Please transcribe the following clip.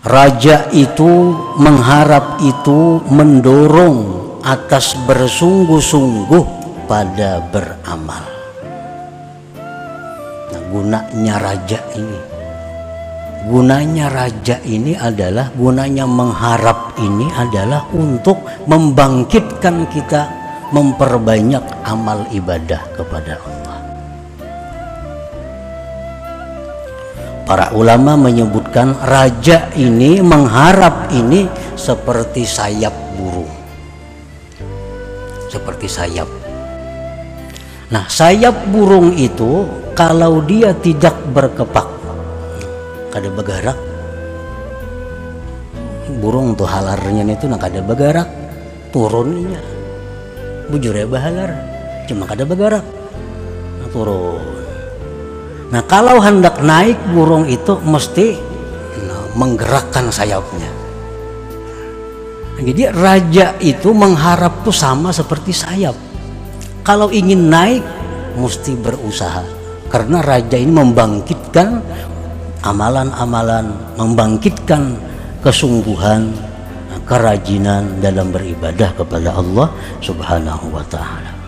Raja itu mengharap itu mendorong atas bersungguh-sungguh pada beramal. Nah, gunanya raja ini, gunanya raja ini adalah gunanya mengharap ini adalah untuk membangkitkan kita memperbanyak amal ibadah kepada Allah. Para ulama menyebutkan raja ini mengharap ini seperti sayap burung. Seperti sayap. Nah, sayap burung itu kalau dia tidak berkepak kada bergerak burung tuh halarnya itu nak kada bergerak turunnya bujur ya bahalar cuma kada bergerak nah, turun Nah kalau hendak naik burung itu mesti nah, menggerakkan sayapnya. Jadi raja itu mengharap tuh sama seperti sayap. Kalau ingin naik mesti berusaha karena raja ini membangkitkan amalan-amalan, membangkitkan kesungguhan, kerajinan dalam beribadah kepada Allah Subhanahu wa taala.